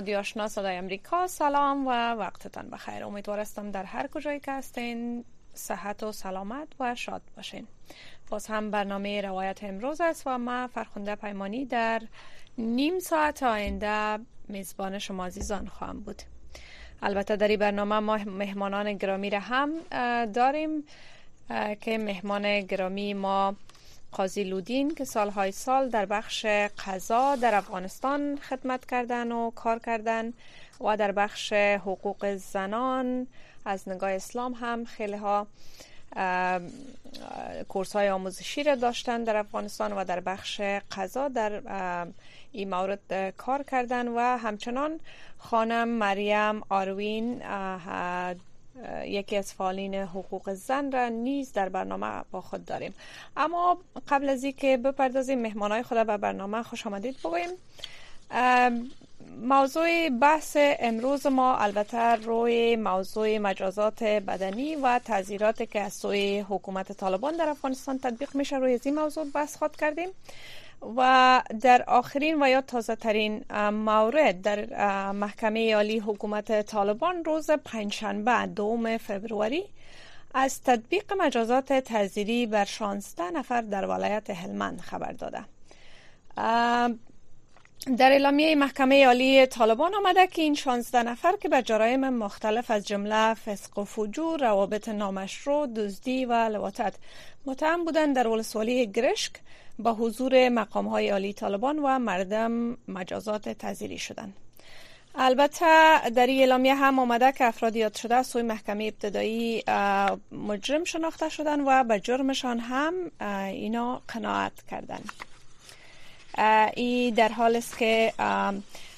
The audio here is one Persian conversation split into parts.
رادیو آشنا صدای امریکا. سلام و وقتتان بخیر. امیدوار در هر کجایی که هستین صحت و سلامت و شاد باشین. باز هم برنامه روایت امروز است و ما فرخنده پیمانی در نیم ساعت آینده میزبان شما عزیزان خواهم بود. البته در این برنامه ما مهمانان گرامی را هم داریم که مهمان گرامی ما قاضی لودین که سالهای سال در بخش قضا در افغانستان خدمت کردن و کار کردن و در بخش حقوق زنان از نگاه اسلام هم خیلی ها کورس های آموزشی را داشتن در افغانستان و در بخش قضا در این مورد کار کردن و همچنان خانم مریم آروین یکی از فعالین حقوق زن را نیز در برنامه با خود داریم. اما قبل از اینکه بپردازیم مهمانای خود به برنامه خوش آمدید بگویم موضوع بحث امروز ما البته روی موضوع مجازات بدنی و تعذیرات که از سوی حکومت طالبان در افغانستان تطبیق میشه روی این موضوع بحث خود کردیم. و در آخرین و یا تازه ترین مورد در محکمه عالی حکومت طالبان روز پنجشنبه دوم فبروری از تطبیق مجازات تعذیری بر 16 نفر در ولایت هلمند خبر داده. در اعلامیه محکمه عالی طالبان آمده که این 16 نفر که به جرایم مختلف از جمله فسق و فجور، روابط نامشروع، دزدی و لواطت متهم بودند در ولسوالی گرشک. با حضور مقام های عالی طالبان و مردم مجازات تذیری شدند. البته در این اعلامیه هم آمده که افراد یاد شده از سوی محکمه ابتدایی مجرم شناخته شدن و به جرمشان هم اینا قناعت کردند. ای در حال است که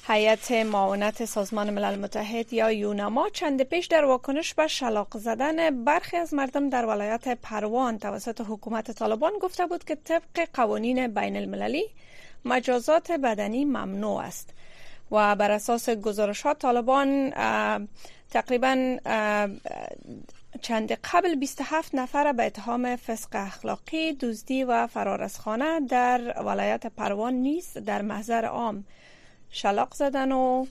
هیئت معاونت سازمان ملل متحد یا یوناما چند پیش در واکنش به شلاق زدن برخی از مردم در ولایت پروان توسط حکومت طالبان گفته بود که طبق قوانین بین المللی مجازات بدنی ممنوع است و بر اساس گزارشات طالبان تقریبا چند قبل 27 نفر به اتهام فسق اخلاقی، دزدی و فرار از خانه در ولایت پروان نیز در محضر عام شلاق زدن و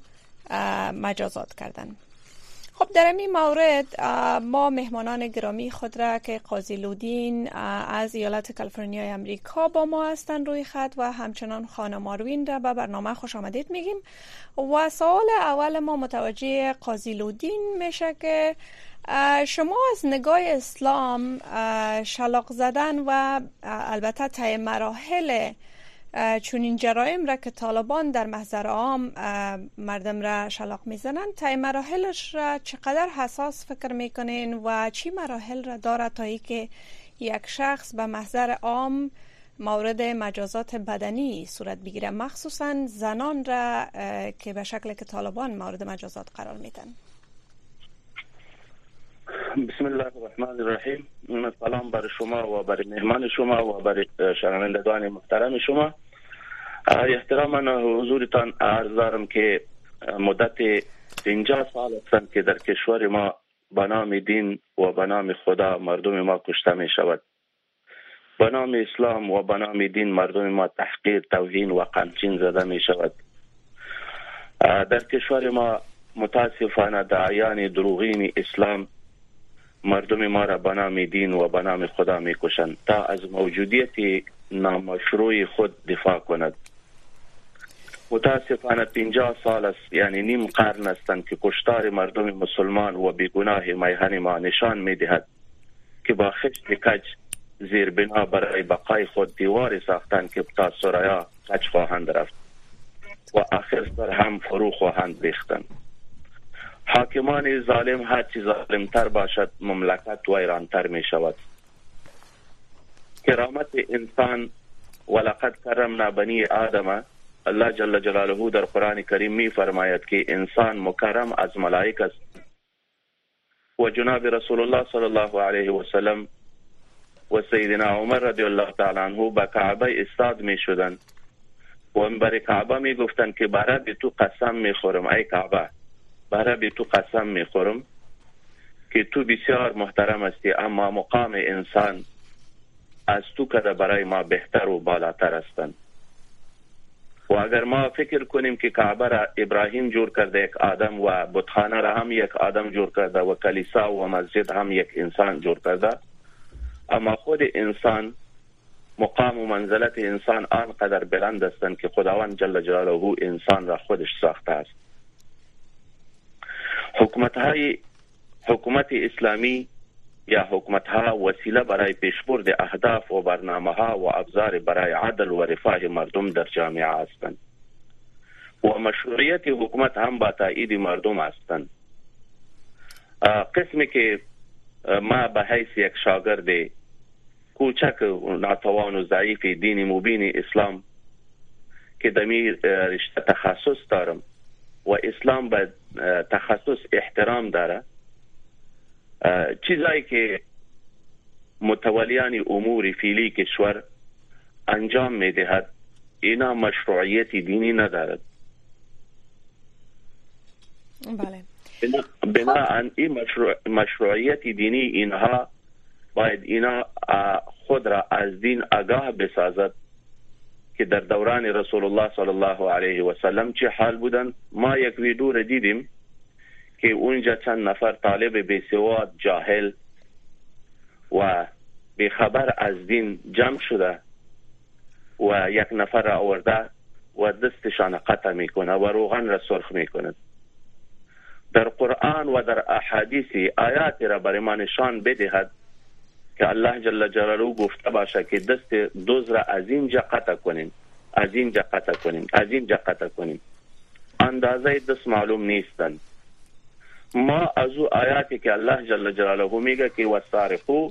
مجازات کردن. خب در این مورد ما مهمانان گرامی خود را که قاضی لودین از ایالت کالیفرنیا امریکا با ما هستند روی خط و همچنان خانم آروین را به برنامه خوش آمدید میگیم. و سوال اول ما متوجه قاضی لودین میشه که شما از نگاه اسلام شلاق زدن و البته طی مراحل چون این جرایم را که طالبان در محضر عام مردم را شلاق می‌زنند طی مراحلش را چقدر حساس فکر می‌کنین و چی مراحل را دارد تا که یک شخص به محضر عام مورد مجازات بدنی صورت بگیره؟ مخصوصا زنان را که به شکل که طالبان مورد مجازات قرار میدن. بسم الله الرحمن الرحیم. سلام بر شما و بر مهمان شما و بر شنوندگان محترم شما. احترام حضورتان عرض دارم که مدت 50 سال هستند که در کشور ما به نام دین و به نام خدا مردم ما کشته می شود. به نام اسلام و به نام دین مردم ما تحقیر توهین و قمچین زده می شود. در کشور ما متاسفانه دعیان دروغین اسلام مردم ما را به نام دین و به نام خدا می‌کشند تا از موجودیت نامشروع خود دفاع کند. متاسفانه 50 سال است یعنی نیم قرن هستند که کشتار مردم مسلمان و بیگناه میهن ما نشان می‌دهد که با خشت کج زیر بنا برای بقای خود دیوار ساختند که تا سرایا کج خواهند رفت و آخر سر هم فرو خواهند ریختند. حاکمان ظالم هر چی ظالم تر باشد مملکت ویرانتر می شود کرامت انسان ولقد کرمنا بنی آدم الله جل جلاله در قرآن کریم می فرماید که انسان مکرم از ملائک است. و جناب رسول الله صلی الله علیه و سلم و سیدنا عمر رضی الله تعالی عنه به کعبه استاد می شدن و بر کعبه می گفتن که برای به تو قسم می خورم ای کعبه. برای به تو قسم می خورم که تو بسیار محترم هستی اما مقام انسان از تو کده برای ما بهتر و بالاتر هستند. و اگر ما فکر کنیم که کعبه را ابراهیم جور کرده یک آدم و بتخانه را هم یک آدم جور کرده و کلیسا و مسجد هم یک انسان جور کرده اما خود انسان مقام و منزلت انسان آنقدر بلند هستند که خداوند جل جلاله انسان را خودش ساخته است. حکومت های حکومت اسلامی یا حکومت ها وسیله برای پیشبرد اهداف و برنامه ها و ابزار برای عدل و رفاه مردم در جامعه هستند. و مشروعیت حکومت هم با تایید مردم هستند. قسمی که ما به حیث یک شاگرد کوچک و ناتوان و ضعیف دین مبین اسلام که دمی رشته تخصص دارم و اسلام به تخصص احترام داره چیزایی که متولیان امور فیلی کشور انجام می‌دهد اینا مشروعیت دینی ندارد. بله. بنا این مشروع مشروعیت دینی اینها باید اینا خود را از دین آگاه بسازد که در دوران رسول الله صلی الله علیه و سلم چه حال بودن ما یک ویدیو را دیدیم. که اونجا چند نفر طالب بیسواد جاهل و خبر از دین جمع شده و یک نفر آورده و دستشان قطع می‌کنه و روغن را سرخ می‌کنه. در قرآن و در احادیث آیات را برای ما نشان بدهد که الله جل جلاله گفته باشه که دست دوز را از اینجا قطع کنیم از اینجا قطع کنیم از اینجا قطع کنیم. اندازه دست معلوم نیستند ما از او آیاتی که الله جل جلاله میگه که وسارقو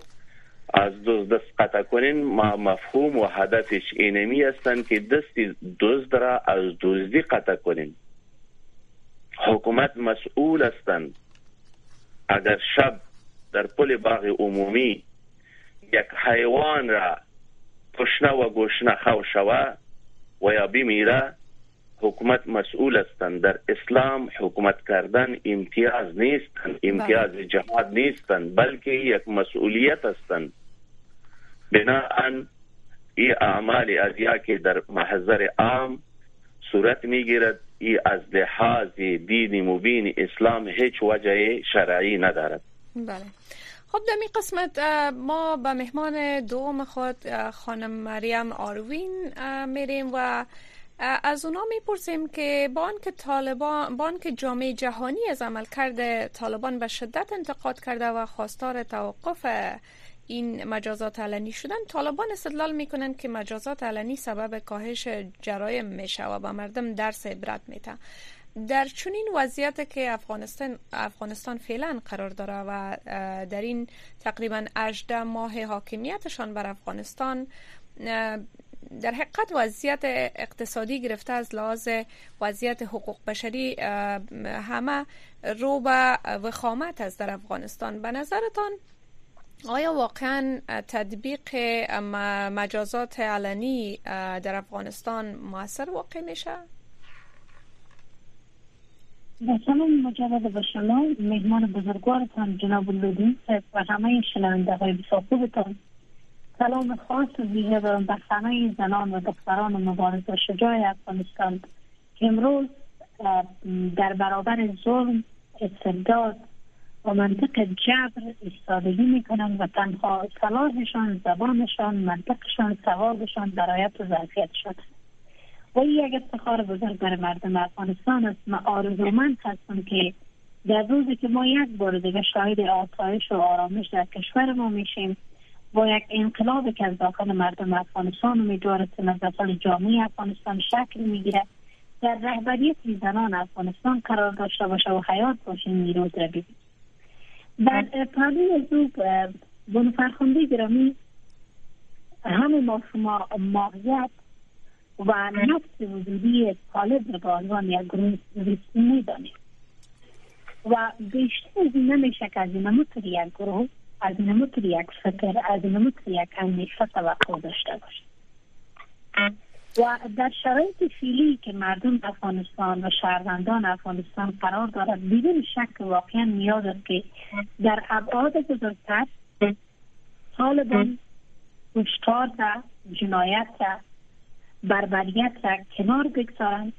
از دوز دست قطع ما مفهوم و هدفش اینمی هستند که دست دزد را از دزدی قطع کنین. حکومت مسئول هستند اگر شب در پل باغ عمومی یک حیوان را تشنه و گوشنه خو شوه و یا بمیره حکومت مسئول هستند در اسلام حکومت کردن امتیاز نیستند امتیاز بله. جهاد نیستند بلکه یک مسئولیت هستند بناهن این اعمال ازیا که در محضر عام صورت می‌گیرد. ای از لحاظ دین مبین اسلام هیچ وجه شرعی ندارد. بله. خب در این قسمت ما به مهمان دوم خود خانم مریم آروین میریم و از اونا می‌پرسیم که بانک طالبان بانک جامعه جهانی از عمل کرده طالبان به شدت انتقاد کرده و خواستار توقف این مجازات علنی شدن. طالبان استدلال می‌کنند که مجازات علنی سبب کاهش جرایم میشه و به مردم درس عبرت میته در چنین وضعیت که افغانستان افغانستان فعلا قرار داره و در این تقریبا 18 ماه حاکمیتشان بر افغانستان در حقیقت وضعیت اقتصادی گرفته از لحاظ وضعیت حقوق بشری همه رو به وخامت است در افغانستان به نظرتان آیا واقعا تطبیق مجازات علنی در افغانستان موثر واقع میشه؟ سلام مجدد به شما مهمان بزرگوارتان جناب اللودین و همه شنونده های بساخوبتان سلام خاص ویژه به همه زنان و دختران مبارز و شجاع افغانستان. که امروز در برابر ظلم استبداد و منطق جبر استادگی می‌کنند و تنها صلاحشان زبانشان منطقشان سوابشان درایت و ظرفیتشان و این یک افتخار بزرگ برای مردم افغانستان است. من آرزومند هستم که در روزی که ما یک بار دیگه شاهد آسایش و آرامش در کشور ما میشیم. با یک انقلاب که از داخل مردم افغانستان امیدوار است از داخل جامعه افغانستان شکل می‌گیره. در رهبریت زنان افغانستان قرار داشته باشه و حیات باشه. این روز را ببینیم در پرده او بانو گرامی همه ما شما ماهیت و نفس وجودی طالب را به عنوان یک گروه می‌دانیم. و بیشتر از این نمیشه که از این یک گروه از متر یک فکر از متر یک اندیشه توقع داشته باشه و در شرایط فیلی که مردم افغانستان و شهروندان افغانستان قرار دارد بدون شک واقعا نیاز است که در ابعاد بزرگتر طالبان کشتار و جنایت و بربریت را کنار بگذارند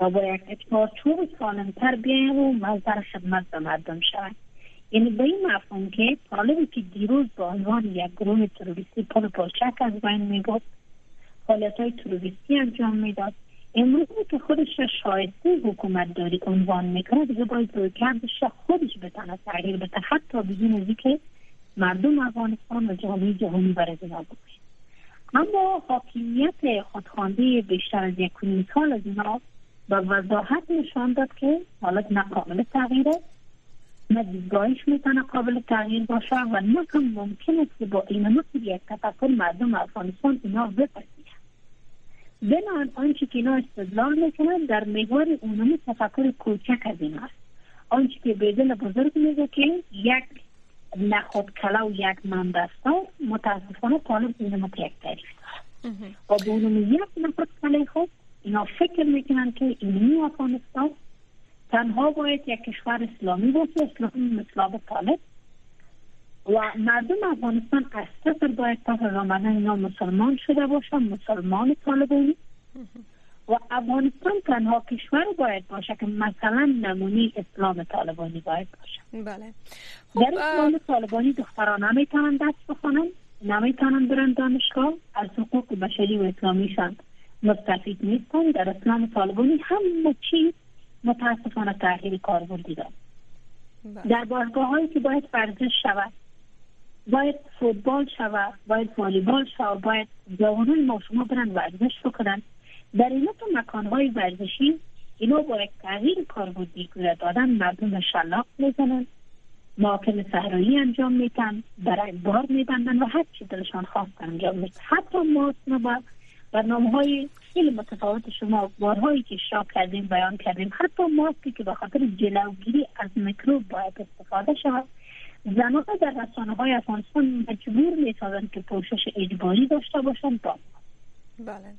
و با یک چارچوب سالمتر بیایم و مزدر خدمت به مردم شوند. یعنی به این مفهوم که طالبی که دیروز با عنوان یک گروه تروریستی پل پلچک از بین می‌گفت فعالیت های تروریستی انجام می‌داد. امروز که خودش شایسته حکومت داری عنوان می‌کنه دیگه باید روی کردش خودش بتانه تغییر بده حتی بدون که مردم افغانستان و جامعه جهانی برای بکنه اما حاکمیت خودخوانده بیشتر از یک سال از اینا به وضاحت نشان داد که حالت نه قابل تغییره. نه دیدگاهش می‌تونه قابل تغییر باشه و نه هم ممکن است که با این مثل یک تفکر مردم افغانستان اینا بپذیرن. بنابراین آنچه که اینا استدلال می‌کنن در محور اونم تفکر کوچک از این است آنچه که بیدل بزرگ میگه که یک نخود کلا و یک مندستان متاسفانه طالب این یک تعریف و به اونم یک نخود کلای خود اینا فکر می‌کنن که اینی افغانستان تنها باید یک کشور اسلامی باشه اسلامی مثل طالب. و مردم افغانستان از صفر باید تا رامدن اینا مسلمان شده باشن مسلمان طالبانی. و افغانستان تنها کشور باید باشه که مثلا نمونی اسلام طالبانی باید باشه. بله. خب در اسلام طالبانی دختران نمی‌تونن دست بخونن نمی‌تونن برن دانشگاه. از حقوق بشری و اسلامیشان مستفید نیستن. در اسلام طالبانی همه چیز متاسفانه تغییر کاربردی دارد بله. در بارگاه هایی که باید ورزش شود باید فوتبال شود باید والیبال شود باید جوانان ما شما برن ورزش بکنن. در این تو مکان های ورزشی اینا با یک تغییر کاربردی که دادن مردم شلاق می‌زنن ماکل صحرایی انجام میتن برای بار میبندن و هر چی دلشان خواست انجام میتن حتی ما با برنامه های خیلی متفاوت شما بارهایی که اشتراک کردیم بیان کردیم. حتی ماسکی که به خاطر جلوگیری از میکروب باید استفاده شود. زنان در رسانه های افغانستان مجبور می‌سازند که پوشش اجباری داشته باشند با بله.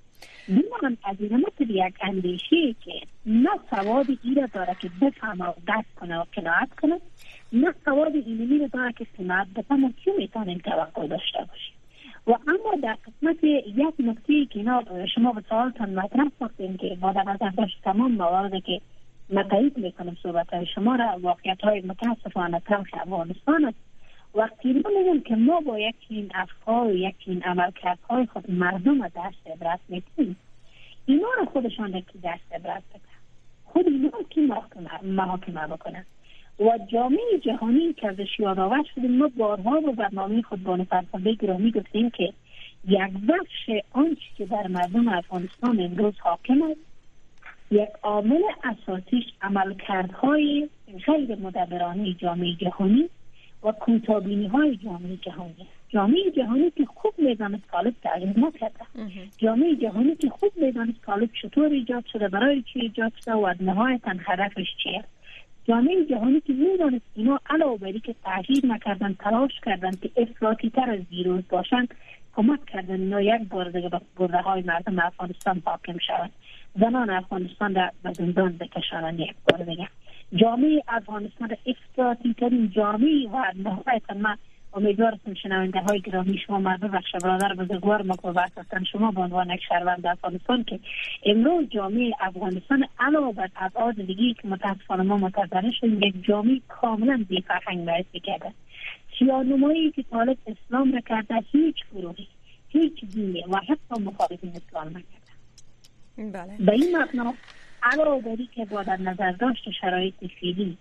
بیمان از این مثل یک اندیشه که نه سواد ایره داره که بفهمه و دست کنه و کناعت کنه نه سواد اینمی داره که سماعت بفهمه که می‌تونیم توقع داشته باشیم. و اما در قسمت یک نکته که اینا شما به سوالتان مطرح ساختیم که با در نظر داشت تمام موارد که متعید می‌کنم صحبت های شما را واقعیت های متاسفانه تلخ افغانستان است. وقتی ما میگم که ما با یک این افکار و یک این های خود مردم را درس عبرت می‌کنیم اینا را خودشان را که درس عبرت بکنن خود اینا که محاکمه بکنن؟ و جامعه جهانی که ازش یادآور شدیم ما بارها با برنامه خودبان فلسفه گرامی گفتیم که یک بخش آنچه که در مردم افغانستان امروز حاکم است یک عامل اساسیش عملکردهای غیر مدبرانه جامعه جهانی و کوتابینی های جامعه جهانی. جامعه جهانی که خوب می‌دانست طالب تغییر نکرده. جامعه جهانی که خوب می‌دانست طالب چطور ایجاد شده برای چی ایجاد شده و نهایتا هدفش چیه؟ جامعه جهانی که می‌دانست اینا علاوه بری که تغییر نکردن تلاش کردن که افراطی تر از دیروز باشند کمک کردن اینا یک بار دیگه به برده های مردم افغانستان حاکم شوند زنان افغانستان را به زندان بکشانند یک بار دیگه. جامعه افغانستان افراطی ترین جامعه و نهایتا من امیدوارم شنونده های گرامی شما مردم. بخش برادر بزرگوار ما هستن. شما به عنوان یک شهروند افغانستان که امروز جامعه افغانستان علاوه بر ابعاد دیگه که متاسفانه ما متضرر شدیم یک جامعه کاملا بی فرهنگ معرفی کرده سیانمایی که طالب اسلام را کرده هیچ گروهی هیچ دینی و حتی مخالفین اسلام نکرده. بله. به این مبنا علاوه بری که با در نظر داشت شرایط فیلی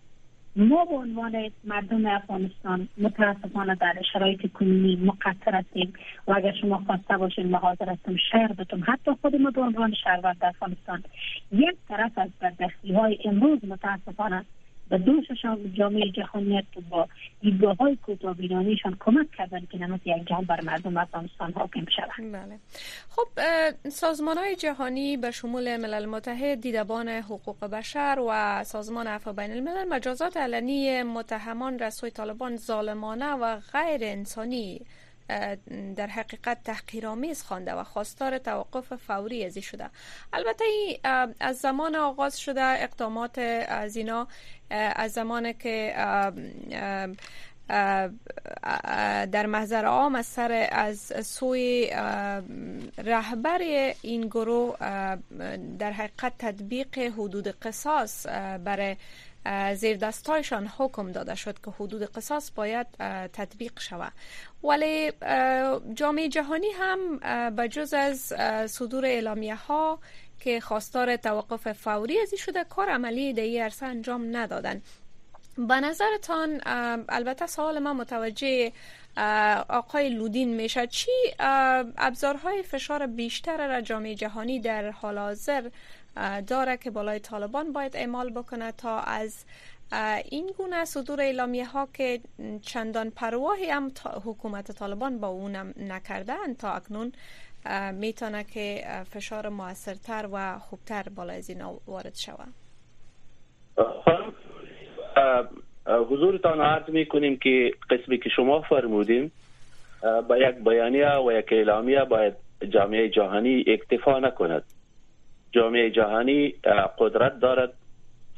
ما به عنوان مردم افغانستان متاسفانه در شرایط کنونی مقصر هستیم و اگر شما خواسته باشین حاضر هستم شهر بتون حتی خود ما به عنوان شهروند افغانستان. یک طرف از بدبختی های امروز متاسفانه به دوستشان جامعه جهانیت با دیدگاه های کوتابینانیشان کمک کردن که نمت یک جان بر مردم افغانستان حاکم شود بله. خب سازمان های جهانی به شمول ملل متحد دیدبان حقوق بشر و سازمان عفو بین الملل مجازات علنی متهمان رسوی طالبان ظالمانه و غیر انسانی در حقیقت تحقیرآمیز خوانده و خواستار توقف فوری ازی شده. البته از زمان آغاز شده اقدامات از اینا از زمان که در محضر عام از سر از سوی رهبر این گروه در حقیقت تطبیق حدود قصاص برای زیر دستایشان حکم داده شد که حدود قصاص باید تطبیق شود. ولی جامعه جهانی هم به جز از صدور اعلامیه ها که خواستار توقف فوری ازی شده کار عملی در عرصه انجام ندادن. به نظرتان البته سوال ما متوجه آقای لودین میشه. چی؟ ابزارهای فشار بیشتر را جامعه جهانی در حال حاضر داره که بالای طالبان باید اعمال بکنه تا از این گونه صدور اعلامیه ها که چندان پرواهی هم حکومت طالبان با اونم نکردن تا اکنون می‌تونه که فشار موثرتر و خوبتر بالای از وارد شود حضورتان عرض می کنیم که قسمی که شما فرمودیم با یک بیانیه و یک اعلامیه باید جامعه جهانی اکتفا نکند. جامعه جهانی قدرت دارد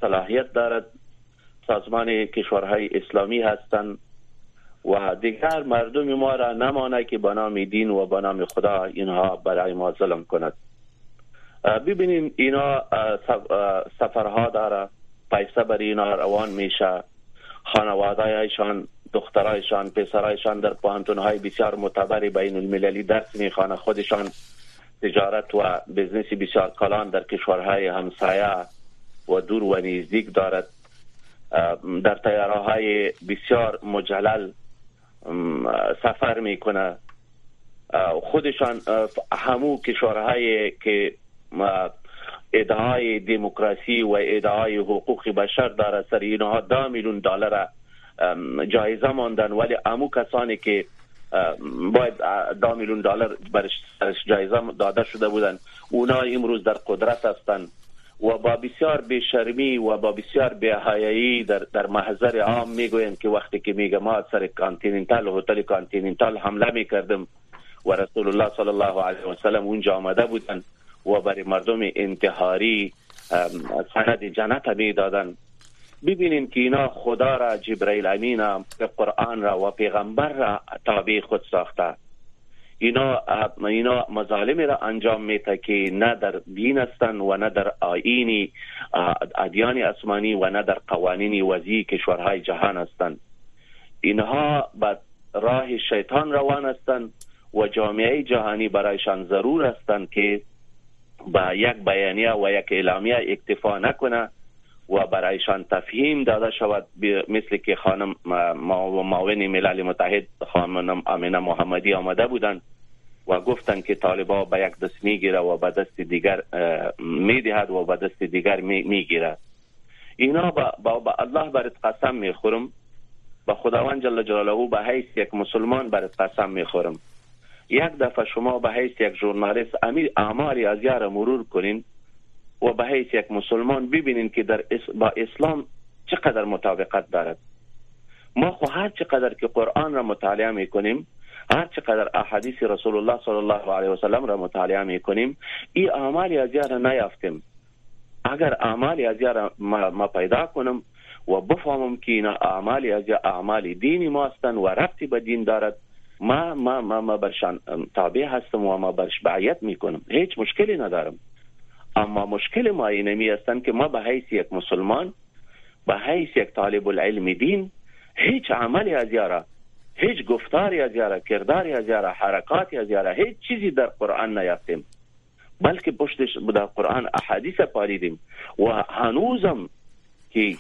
صلاحیت دارد سازمان کشورهای اسلامی هستند و دیگر مردم ما را نمانه که به نام دین و به نام خدا اینها برای ما ظلم کند. ببینیم اینا سفرها داره پیسه بر اینا روان میشه. خانوادهایشان دخترایشان پسرایشان در های بسیار معتبر بین المللی درس می‌خوانه. خودشان تجارت و بزنس بسیار کلان در کشورهای همسایه و دور و نزدیک دارد. در تیاره های بسیار مجلل سفر می‌کنه. خودشان همو کشورهایی که ادعای دموکراسی و ادعای حقوق بشر داره سر اینها دا میلیون دلار جایزه ماندن. ولی امو کسانی که باید دا میلیون دلار برش جایزه داده شده بودن اونا امروز در قدرت هستند و با بسیار بیشرمی و با بسیار بی‌حیایی در, در محضر عام می‌گویند که وقتی که میگه ما سر کانتیننتال هتل کانتیننتال حمله می‌کردم و رسول الله صلی الله علیه و سلم اونجا آمده بودن. و برای مردم انتحاری سند جنت می دادن. ببینین که اینا خدا را جبرائیل امین قرآن را و پیغمبر را تابع خود ساخته. اینا اینا مظالمی را انجام میته که نه در دین هستند و نه در آینی ادیان اسمانی و نه در قوانین وضعی کشورهای جهان هستند اینها به راه شیطان روان هستند و جامعه جهانی برایشان ضرور هستند که با یک بیانیه و یک اعلامیه اکتفا نکنه و برایشان تفهیم داده شود مثل که خانم معاون ملل متحد خانم امینه محمدی آمده بودند و گفتند که طالبا به یک دست می‌گیره و به دست دیگر می‌دهد و به دست دیگر می‌گیره اینا با, الله برات قسم می‌خورم. با خداوند جل جلاله به حیث یک مسلمان برات قسم می‌خورم. یک دفعه شما به حیث یک ژورنالیست امیر اعمال از یار مرور کنین و به حیث یک مسلمان ببینین که در با اسلام چقدر مطابقت دارد. ما خو هر چقدر که قرآن را مطالعه می‌کنیم هر چقدر احادیث رسول الله صلی الله علیه و سلم را مطالعه می‌کنیم این اعمال از یار نیافتیم. اگر اعمال از یار ما, ما پیدا کنم و بفهمم که این اعمال از اعمال دینی ما هستند و ربطی به دین دارد ما ما ما, ما برشان تابع هستم و ما برش بعیت می‌کنم. هیچ مشکلی ندارم. اما مشکل ما اینمی هستند که ما به حیث یک مسلمان به حیث یک طالب العلم دین هیچ عملی از یارا هیچ گفتاری از یارا کرداری از یارا حرکاتی از یارا هیچ چیزی در قرآن نیافتیم. بلکه پشتش در قرآن احادیث پالیدیم و هنوزم که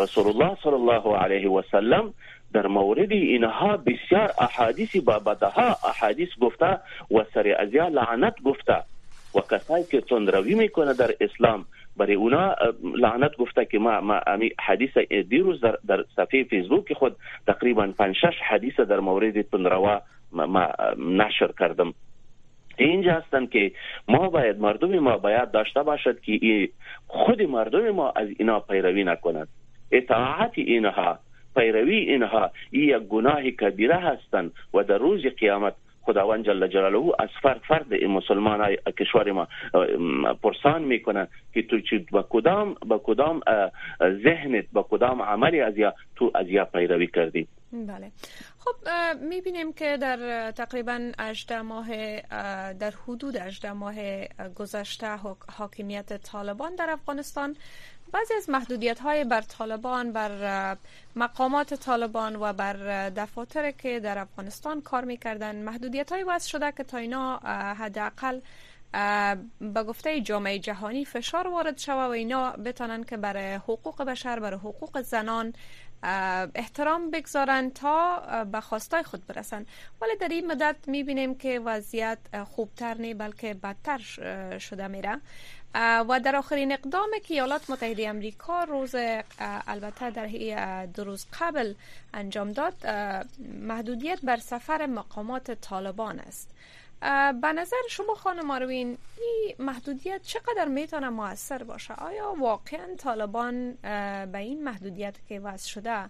رسول الله صلی الله علیه و سلم در مورد اینها بسیار احادیث با بدها احادیث گفته و سر ازیا لعنت گفته. و کسایی که تندروی میکنه در اسلام برای اونا لعنت گفته که ما ما حدیث دیروز در, در صفحه فیسبوک خود تقریبا 5 6 حدیث در مورد پنروا ما نشر کردم. اینجا هستند که ما باید مردم ما باید داشته باشد که خود مردم ما از اینا پیروی نکنند اطاعت اینها پیروی اینها یک گناه کبیره هستند و در روز قیامت خداوند جل جلاله از فرد فرد مسلمان های کشور ما پرسان می‌کنه که تو چی با کدام با کدام ذهنت با کدام عملی از یا تو از یا پیروی کردی؟ بله. خب می‌بینیم که در تقریبا 18 ماه در حدود 18 ماه گذشته حاکمیت طالبان در افغانستان بعضی از محدودیت های بر طالبان بر مقامات طالبان و بر دفاتر که در افغانستان کار می‌کردن. محدودیت های وضع شده که تا اینا حداقل به گفته جامعه جهانی فشار وارد شوه و اینا بتانن که برای حقوق بشر برای حقوق زنان احترام بگذارن تا به خواستای خود برسن. ولی در این مدت می‌بینیم که وضعیت خوبتر نی بلکه بدتر شده میره. و در آخرین اقدام که ایالات متحده امریکا روز البته در دو روز قبل انجام داد محدودیت بر سفر مقامات طالبان است. به نظر شما خانم آروین این محدودیت چقدر می‌تونه موثر باشه؟ آیا واقعا طالبان به این محدودیت که وضع شده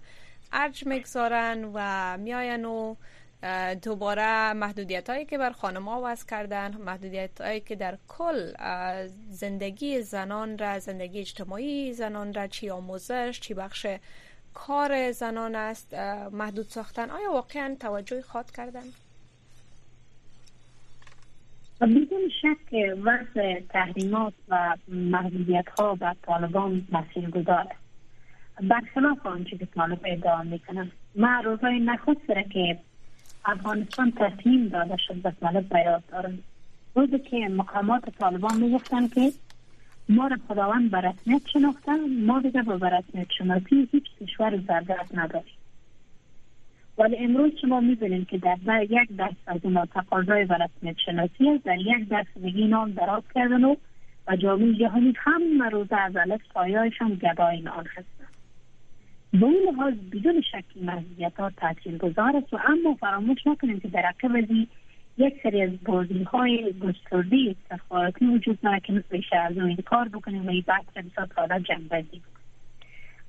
ارج می‌گذارن و میاین و دوباره محدودیت هایی که بر خانما وضع کردن محدودیت هایی که در کل زندگی زنان را زندگی اجتماعی زنان را چی آموزش چی بخش کار زنان است محدود ساختن. آیا واقعا توجه خواد کردن؟ بدون شک وضع تحریمات و محدودیت ها بر طالبان مسیر گذار برخلاف آنچه که طالب ادعا می‌کنن من روزای نخود که افغانستان تصمیم داده شد به طالب بیاد. دارم روزی که مقامات طالبان می‌گفتن که ما را خداوند به رسمیت شناختن ما دیگه به رسمیت شناسی هیچ کشور زرگرد نداریم ولی امروز شما می‌بینید که در یک درس از اونا تقاضای و رسمیت شناسی است در یک درس دیگه نام دراز کردن و جامعه جهانی هم روزه از الف سایهایشان گدای آن هستند به این لحاظ بدون شک محضیت ها تاثیر گذار است و اما فراموش نکنیم که در عقب یک سری از بازی های گسترده استخباراتی وجود داره که مثل از این کار بکنیم و این بحث را بسیار ساده جنبندی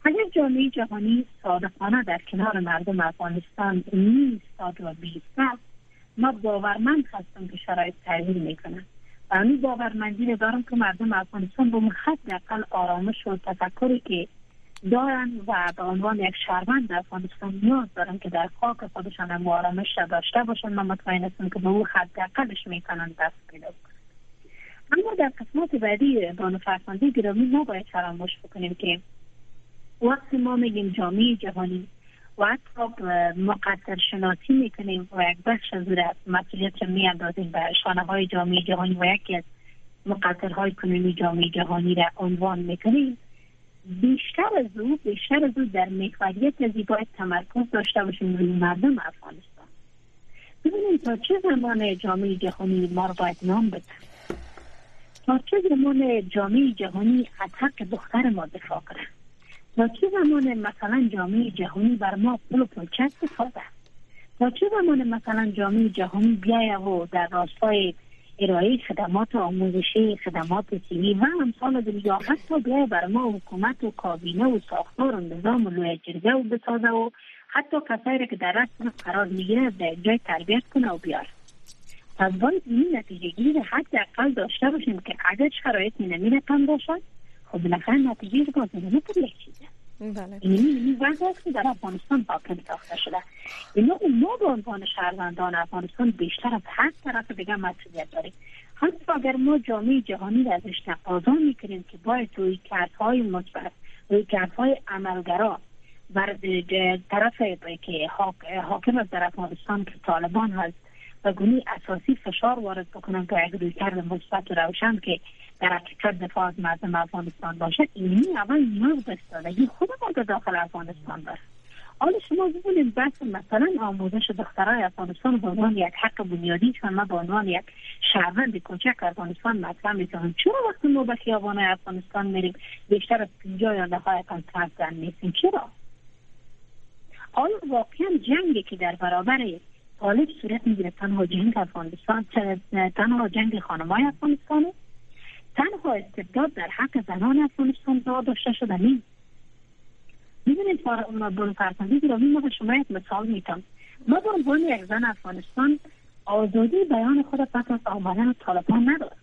اگر جامعه جهانی صادقانه در کنار مردم افغانستان نیستاد و بیستد ما باورمند هستم که شرایط تغییر می‌کنن و همین باورمندی دارم که مردم افغانستان به اقل آرامش و تفکری که دارن و به عنوان یک شهروند افغانستان نیاز دارن که در خاک خودشان هم آرامش داشته باشن. من مطمئن هستم که به او حداقلش می‌کنن دست پیدا اما در قسمت بعدی بانو فرسانده گرامی نباید فراموش بکنیم که وقتی ما میگیم جامعه جهانی. و حتی مقدر شناسی می‌کنیم و یک بخش از مسئولیت میاندازیم به شانه های جامعه جهانی و یکی از مقدرهای کنونی جامعه جهانی را عنوان می‌کنیم. بیشتر از او بیشتر از او در محوریت باید تمرکز داشته باشیم روی مردم افغانستان. ببینیم تا چه زمان جامعه جهانی ما رو باید نام بدن. تا چه زمان جامعه جهانی از حق دختر ما دفاع کنه. تا چه زمان مثلا جامعه جهانی بر ما پل و پلچک تا چه زمان مثلا جامعه جهانی بیایه و در راستای ارائه خدمات آموزشی خدمات سیمی و امثال دیگه حتی بیایه بر ما حکومت و کابینه و ساختار و نظام و لوی جرگه و بسازه و حتی کسایی که در رسم قرار می‌گیره در جای تربیت کنه و بیار. پس باید این نتیجه گیری حد اقل داشته باشیم که اگر شرایطی نمیرکن باشد خب بالاخره نتیجه پر یک چیزه بله. این وضع که در افغانستان حاکم ساخته شده اینو ما به عنوان شهروندان افغانستان بیشتر از هر طرف دیگه مسئولیت داریم حتی اگر ما جامعه جهانی را ازش تقاضا می‌کنیم که باید روی کردهای مثبت روی کردهای عملگرا بر طرف که حاکم از در افغانستان که طالبان هست و گونی اساسی فشار وارد بکنن که یک روی کرد مثبت روشن که در حقیقت دفاع از مردم افغانستان باشه اینی اول نیاز به استادگی خود ما داخل افغانستان داره. حالا شما ببینید بحث مثلا آموزش دخترای افغانستان به عنوان یک حق بنیادی چون ما به عنوان یک شهروند کوچک افغانستان مطرح می‌کنم چرا وقتی ما به خیابان افغانستان میریم بیشتر از 50 یا نهایتا زن نیستیم؟ چرا؟ آیا واقعا جنگی که در برابر طالب صورت می‌گیره تنها جنگ افغانستان تنها جنگ خانمای افغانستان تنها استبداد در حق زنان افغانستان داشته شده نیست می‌دونید برو فرزندی گرامی ما به شما یک مثال می‌تونم ما به عنوان یک زن افغانستان آزادی بیان خود پس از آمدن طالبان ندارد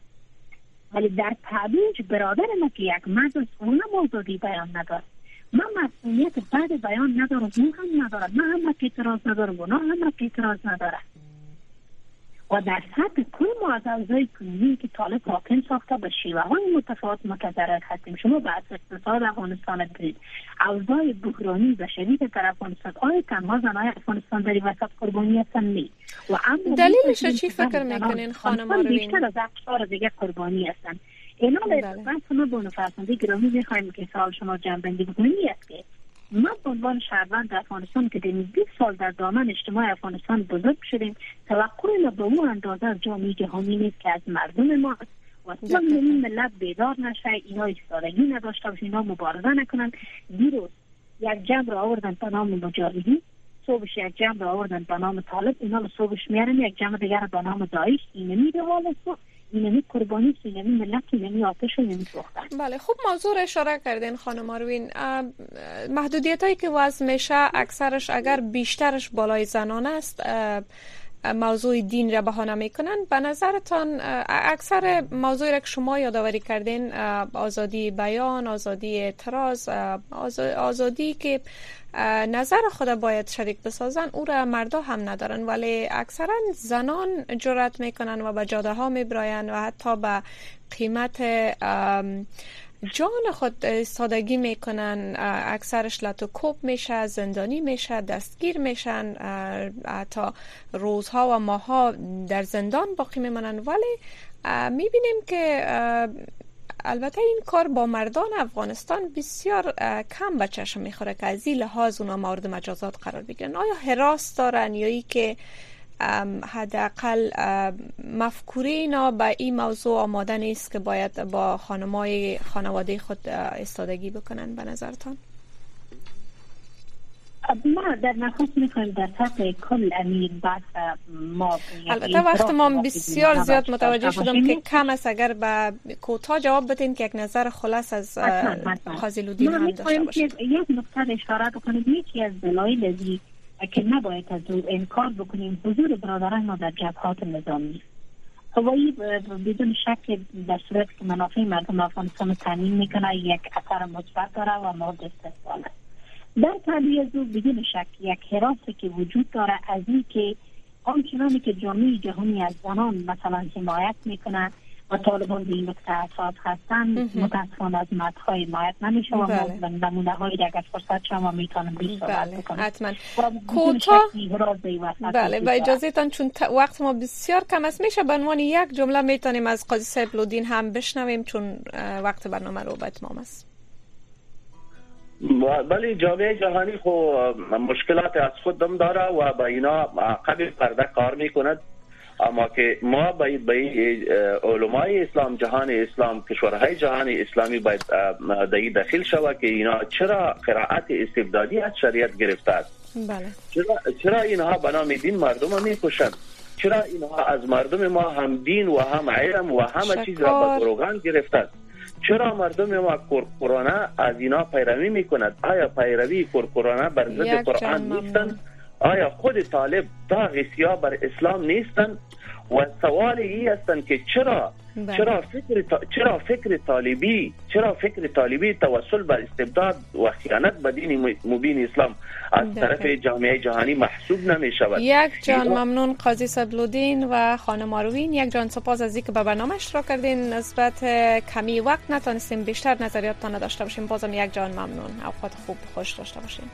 ولی در تعبیج برادر ما که یک مرد اونم آزادی بیان ندارد من مسئولیت بعد بیان ندارم اون هم ندارد. من هم اعتراض ندارم اونا هم اعتراض ندارد و در سطح کل ما از اوضاع کنونی که طالب حاکم ساخته به شیوه های متفاوت متضرر هستیم. شما به اقتصاد افغانستان برید اوضاع بحرانی و شدید در افغانستان آیا تنها زنهای افغانستان در وسط قربانی هستن نی و دلیلش چی فکر می‌کنین خانم بیشتر از افکار دیگه قربانی هستن اینا بله. بحث ما بانو فرسنده گرامی می‌خوایم که سال شما جنبندی بکنیم است که ما به عنوان شهروند افغانستان که در 20 سال در دامن اجتماع افغانستان بزرگ شدیم توقع ما به اون اندازه از جامعه جهانی نیست که از مردم ما و تا این ملت بیدار نشه اینا ایستادگی نداشته باشه اینا مبارزه نکنن. دیروز یک جمع را آوردن به نام مجاهدین صبحش یک جمع را آوردن به نام طالب اینا رو صبحش میارن یک جمع دیگر به نام داعش اینه میره حال اینمی قربانی اینمی ملت اینمی آتش و بله خوب موضوع اشاره کردین خانم آروین. محدودیت هایی که وضع میشه اکثرش اگر بیشترش بالای زنان است موضوع دین را بهانه می‌کنن. به نظرتان اکثر موضوعی را که شما یادآوری کردین آزادی بیان آزادی اعتراض آزادی که نظر خود باید شریک بسازن او را مردا هم ندارن. ولی اکثرا زنان جرات می‌کنن و به جاده ها میبراین و حتی به قیمت جان خود سادگی می‌کنن اکثرش لطو میشه زندانی میشه دستگیر میشن حتی روزها و ماها در زندان باقی میمانن. ولی می‌بینیم که البته این کار با مردان افغانستان بسیار کم به چشم می‌خوره که از این لحاظ اونا مورد مجازات قرار بگیرن. آیا حراس دارن یا ای که حداقل مفکوره اینا به این موضوع آماده نیست که باید با خانمای خانواده خود استادگی بکنن به نظرتان؟ ما در نخست می‌خوایم در سطح کل امیر بحث ما البته وقت ما بسیار زیاد متوجه شدم که کم است اگر به کوتاه جواب بدین که یک نظر خلاص از قاضی لودین هم داشته باشید یک نقطه اشاره بکنیم یکی از دلایل که نباید از او انکار بکنیم. حضور برادران ما در جبهات نظامی. هوایی بدون شک در صورت که منافع مردم افغانستان تعمین می‌کنه یک اثر مثبت داره و مورد استقبال است. در طبیعه او بدون شک یک حراسی که وجود داره از این که آنچنانی که جامعه جهانی از زنان مثلا حمایت می‌کنه و طالبان به این نکته اساس هستند متاسفانه از مدهای حمایت نمیشه و بله. نمونه هایی اگر فرصت شما می‌تونم بیش بله. حتما. کوتاه بله و اجازه تان چون وقت ما بسیار کم است میشه به عنوان یک جمله می‌تونیم از قاضی صاحب لودین هم بشنویم چون وقت برنامه رو به اتمام است. ولی جامعه جهانی خو مشکلات از خود دم داره و با اینا قبل پرده کار می‌کند. اما که ما باید به علمای اسلام جهان اسلام کشورهای جهان اسلامی باید دایی داخل شود که اینا چرا قرائت استبدادی از شریعت گرفته است؟ بله. چرا, چرا اینها به نام دین مردم می‌کشند؟ چرا اینها از مردم ما هم دین و هم علم و همه چیز را به دروغان گرفته چرا مردم ما کورکورانه از اینا پیروی می‌کند؟ آیا پیروی کورکورانه بر ضد قرآن نیستند آیا خود طالب تا بر اسلام نیستند و سوال ای هستند که چرا بله. چرا فکر چرا فکر طالبی چرا فکر طالبی توسل بر استبداد و خیانت به دین مبین اسلام از طرف جامعه جهانی محسوب نمی شود یک جان ممنون قاضی صدلودین و خانم آروین یک جان سپاس از اینکه به برنامه اشتراک کردین. نسبت کمی وقت نتونستیم بیشتر نظریات داشته باشیم. بازم یک جان ممنون. اوقات خوب خوش داشته باشیم